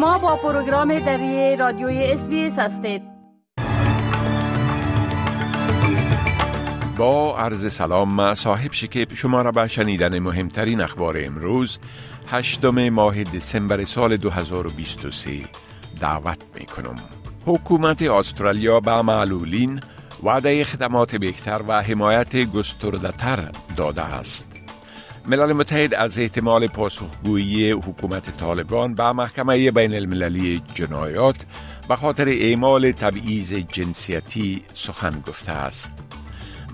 شما با پروگرام دری رادیوی اس هستید با عرض سلام ما صاحب شکیب شما را به شنیدن مهمترین اخبار امروز هشتم ماه دسامبر سال 2023 دعوت می کنم. حکومت استرالیا به معلولین وعده خدمات بهتر و حمایت گستردهتر داده است. ملل متحد از احتمال پاسخگویی حکومت طالبان به محکمه بین المللی جنایات به خاطر اعمال تبعیض جنسیتی سخن گفته است.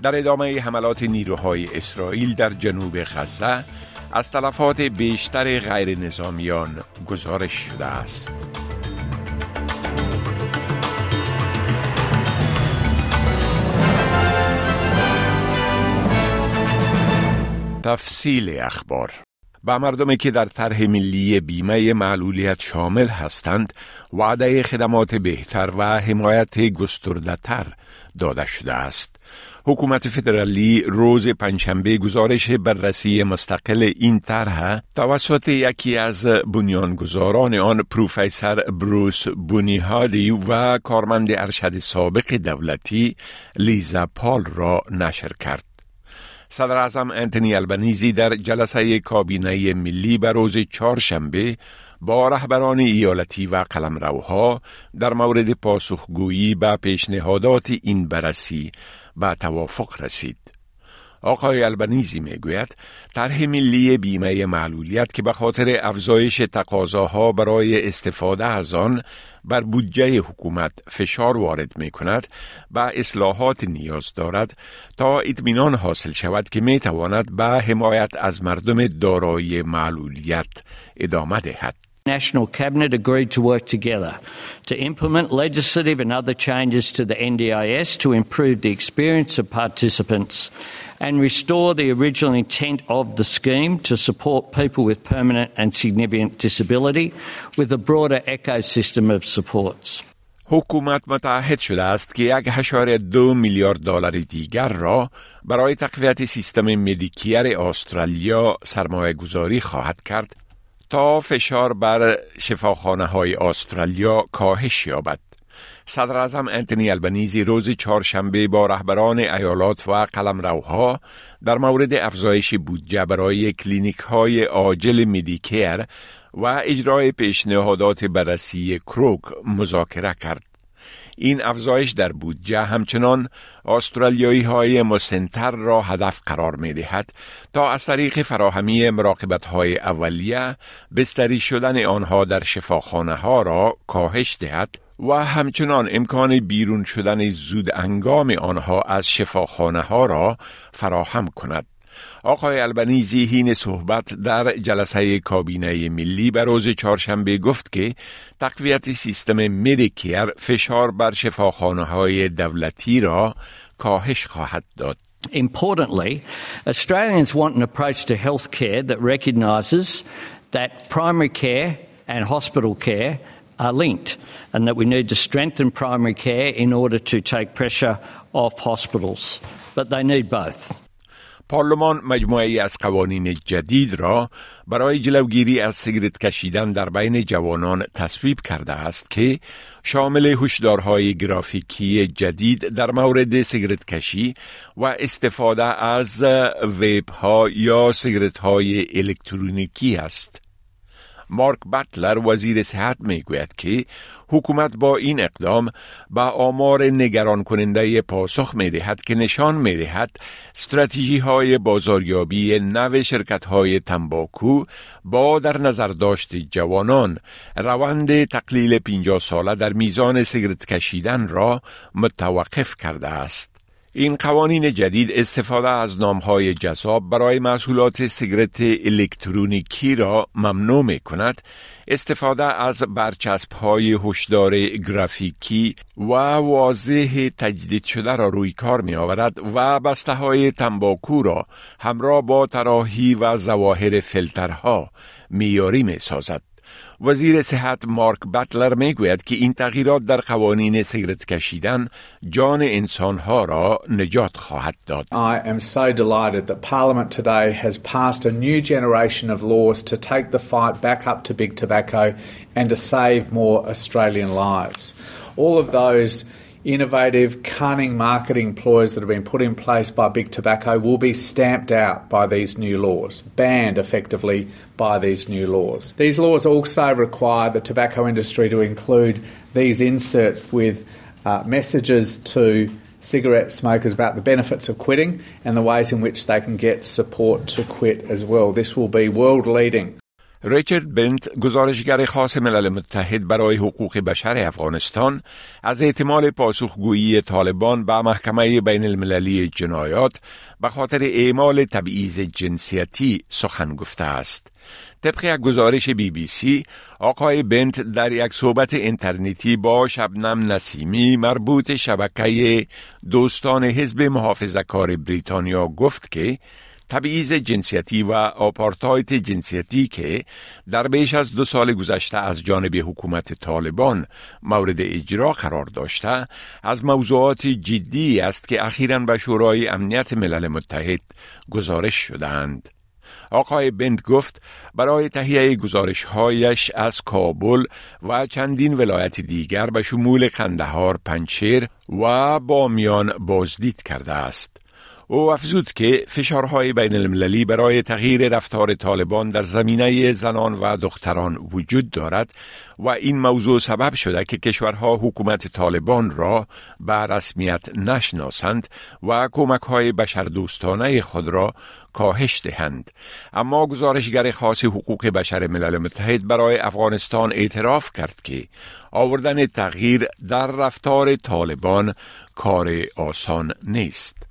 در ادامه حملات نیروهای اسرائیل در جنوب غزه از تلفات بیشتر غیر نظامیان گزارش شده است. تفصیل اخبار به مردمی که در طرح ملی بیمه معلولیت شامل هستند وعده خدمات بهتر و حمایت گستردهتر داده شده است. حکومت فدرالی روز پنجشنبه گزارش بررسی مستقل این طرح توسط یکی از بنیانگذاران آن پروفسور بروس بونیهادی و کارمند ارشد سابق دولتی لیزا پال را نشر کرد. صدر اعظم انتونی البنیزی در جلسه کابینه ملی به روز چهارشنبه با رهبران ایالتی و قلمروها در مورد پاسخگویی به پیشنهادات این بررسی به توافق رسید. آقای البنیزی می گوید طرح ملی بیمه معلولیت که به خاطر افزایش تقاضاها برای استفاده از آن بر بودجه حکومت فشار وارد می کند و اصلاحات نیاز دارد تا اطمینان حاصل شود که می تواند به حمایت از مردم دارای معلولیت ادامه دهد. National Cabinet agreed to work together to implement legislative and other changes to the NDIS to improve the experience of participants and restore the original intent of the scheme to support people with permanent and significant disability with a broader ecosystem of supports. حکومت متعهد شده است که یک هشار دو میلیارد دلار دیگر را برای تقویت سیستم مدیکیر استرالیا سرمایه گذاری خواهد کرد تا فشار بر شفاخانه های استرالیا کاهش یابد. صدر اعظم انتونی البنیزی روز چهارشنبه با رهبران ایالات و قلمروها در مورد افزایش بودجه برای کلینیک های عاجل Medicare و اجرای پیشنهادات بررسی کروک مذاکره کرد. این افزایش در بودجه همچنان استرالیایی های مسنتر را هدف قرار می دهد تا از طریق فراهمی مراقبت های اولیه بستری شدن آنها در شفاخانه ها را کاهش دهد و همچنان امکان بیرون شدن زود انگام آنها از شفاخانه ها را فراهم کند. آقای البنیزی هین صحبت در جلسه کابینه ملی به روز چهارشنبه گفت که تقویت سیستم مدیکیر فشار بر شفاخانه های دولتی را کاهش خواهد داد. Importantly, Australians want an approach to health care that recognises that primary care and hospital care are linked and that we need to strengthen primary care in order to take pressure off hospitals. But they need both. پارلمان مجموعه از قوانین جدید را برای جلوگیری از سیگرت کشیدن در بین جوانان تصویب کرده است که شامل هشدارهای گرافیکی جدید در مورد سیگرت کشی و استفاده از ویب ها یا سیگرت های الکترونیکی است. مارک بطلر وزیر صحت می گوید که حکومت با این اقدام به آمار نگران کننده پاسخ می دهد که نشان می دهد استراتژی های بازاریابی نو شرکت های تنباکو با در نظر داشت جوانان روند تقلیل 50 ساله در میزان سیگرت کشیدن را متوقف کرده است. این قوانین جدید استفاده از نامهای جذاب برای محصولات سیگرت الکترونیکی را ممنوع می کند استفاده از برچسب های هشدار گرافیکی و واضح تجدید شده را روی کار می آورد و بسته های تنباکو را همراه با تراحی و زواهر فلترها میاری می سازد. وزیر صحت مارک بطلر می گوید که این تغییرات در قوانین سیگرت کشیدن جان انسانها را نجات خواهد داد. I am so delighted that Parliament today has passed a new generation of laws to take the fight back up to big tobacco and to save more Australian lives. All of those innovative, cunning marketing ploys that have been put in place by big tobacco will be stamped out by these new laws, banned effectively by these new laws. These laws also require the tobacco industry to include these inserts with uh, messages to cigarette smokers about the benefits of quitting and the ways in which they can get support to quit as well. This will be world leading. ریچارد بنت گزارشگر خاص ملل متحد برای حقوق بشر افغانستان از احتمال پاسخگویی طالبان به محکمه بین المللی جنایات به خاطر اعمال تبعیض جنسیتی سخن گفته است. طبق یک گزارش بی بی سی، آقای بنت در یک صحبت اینترنتی با شبنم نسیمی مربوط شبکه دوستان حزب محافظه کار بریتانیا گفت که تبعیض جنسیتی و آپارتایت جنسیتی که در بیش از دو سال گذشته از جانب حکومت طالبان مورد اجرا قرار داشته از موضوعات جدی است که اخیرا به شورای امنیت ملل متحد گزارش شدند. آقای بند گفت برای تهیه گزارش هایش از کابل و چندین ولایت دیگر به شمول قندهار پنچیر و بامیان بازدید کرده است. او افزود که فشارهای بین المللی برای تغییر رفتار طالبان در زمینه زنان و دختران وجود دارد و این موضوع سبب شده که کشورها حکومت طالبان را به رسمیت نشناسند و کمک های بشردوستانه خود را کاهش دهند. اما گزارشگر خاص حقوق بشر ملل متحد برای افغانستان اعتراف کرد که آوردن تغییر در رفتار طالبان کار آسان نیست.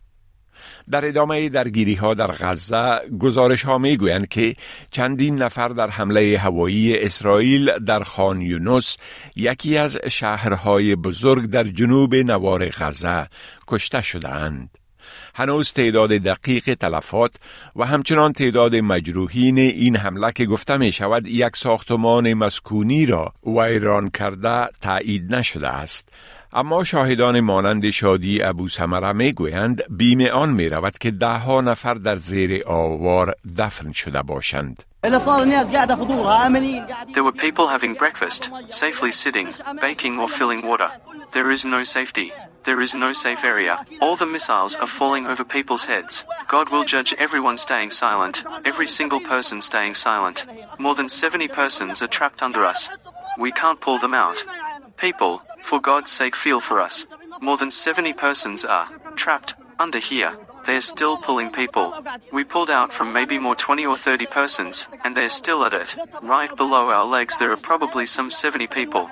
در ادامه درگیری ها در غزه گزارش ها می گویند که چندین نفر در حمله هوایی اسرائیل در خان یونس یکی از شهرهای بزرگ در جنوب نوار غزه کشته شدهاند. هنوز تعداد دقیق تلفات و همچنان تعداد مجروحین این حمله که گفته می شود یک ساختمان مسکونی را ویران کرده تایید نشده است اما شاهدان مانند شادی ابو سمره می گویند بیم آن می رود که ده ها نفر در زیر آوار دفن شده باشند. There were people having breakfast, safely sitting, baking or filling water. There is no safety. There is no safe area. All the missiles are falling over people's heads. God will judge everyone staying silent, every single person staying silent. More than 70 persons are trapped under us. We can't pull them out. People, for God's sake, feel for us. More than 70 persons are trapped under here. They're still pulling people. We pulled out from maybe more 20 or 30 persons, and they're still at it. Right below our legs, there are probably some 70 people.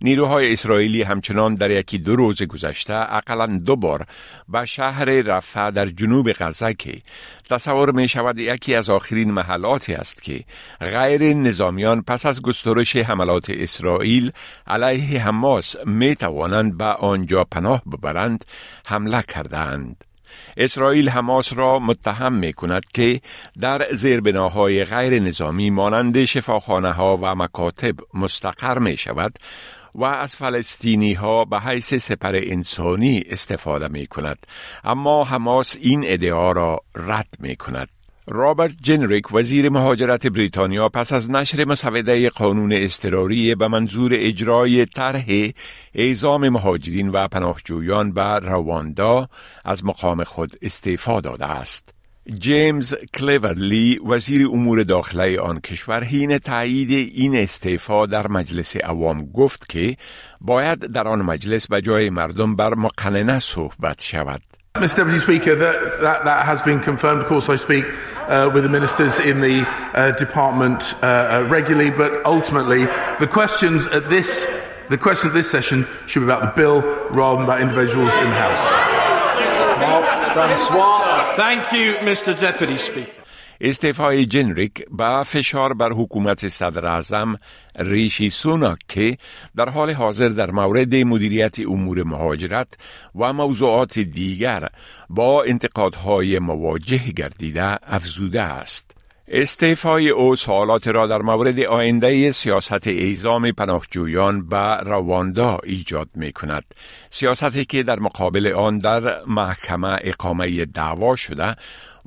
نیروهای اسرائیلی همچنان در یکی دو روز گذشته اقلا دو بار به شهر رفع در جنوب غزه که تصور می شود یکی از آخرین محلاتی است که غیر نظامیان پس از گسترش حملات اسرائیل علیه حماس می توانند به آنجا پناه ببرند حمله کردند. اسرائیل حماس را متهم می کند که در زیربناهای غیر نظامی مانند شفاخانه ها و مکاتب مستقر می شود و از فلسطینی ها به حیث سپر انسانی استفاده می کند اما حماس این ادعا را رد می کند رابرت جنریک وزیر مهاجرت بریتانیا پس از نشر مسوده قانون اضطراری به منظور اجرای طرح اعزام مهاجرین و پناهجویان به رواندا از مقام خود استعفا داده است. جیمز کلیورلی وزیر امور داخله آن کشور حین تایید این استعفا در مجلس عوام گفت که باید در آن مجلس به جای مردم بر مقننه صحبت شود. Mr. Deputy Speaker, that, that, that, has been confirmed. Of course, I speak uh, with the ministers in the uh, department uh, uh regularly, but ultimately, the questions at this the questions at this session should be about the bill rather than about individuals in the House. Francois. Thank you, Mr. Deputy Speaker. استعفای جنریک با فشار بر حکومت صدر اعظم ریشی سوناک که در حال حاضر در مورد مدیریت امور مهاجرت و موضوعات دیگر با انتقادهای مواجه گردیده افزوده است. استعفای او سوالات را در مورد آینده سیاست ایزام پناهجویان به رواندا ایجاد می کند. سیاستی که در مقابل آن در محکمه اقامه دعوا شده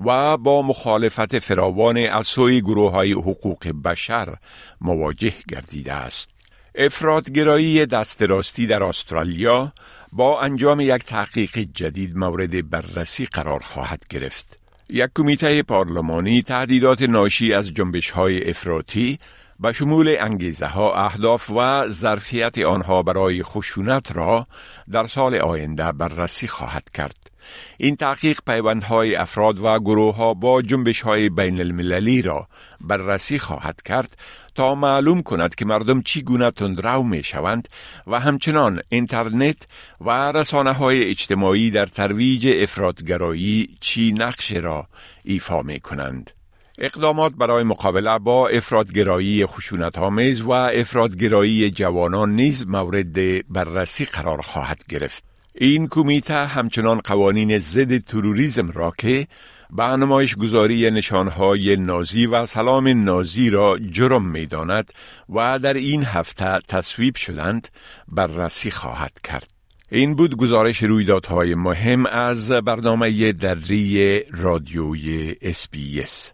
و با مخالفت فراوان از سوی گروه های حقوق بشر مواجه گردیده است. افرادگرایی دست راستی در استرالیا با انجام یک تحقیق جدید مورد بررسی قرار خواهد گرفت. یک کمیته پارلمانی تهدیدات ناشی از جنبش های افراطی به شمول انگیزه ها اهداف و ظرفیت آنها برای خشونت را در سال آینده بررسی خواهد کرد. این تحقیق پیوندهای افراد و گروه ها با جنبش های بین المللی را بررسی خواهد کرد تا معلوم کند که مردم چگونه تندرو می شوند و همچنان اینترنت و رسانه های اجتماعی در ترویج افرادگرایی چی نقش را ایفا می کنند. اقدامات برای مقابله با افرادگرایی خشونت آمیز و افرادگرایی جوانان نیز مورد بررسی قرار خواهد گرفت. این کمیته همچنان قوانین ضد تروریسم را که به نمایش گذاری نشانهای نازی و سلام نازی را جرم می داند و در این هفته تصویب شدند بررسی خواهد کرد. این بود گزارش رویدادهای مهم از برنامه دری رادیوی اسپیس.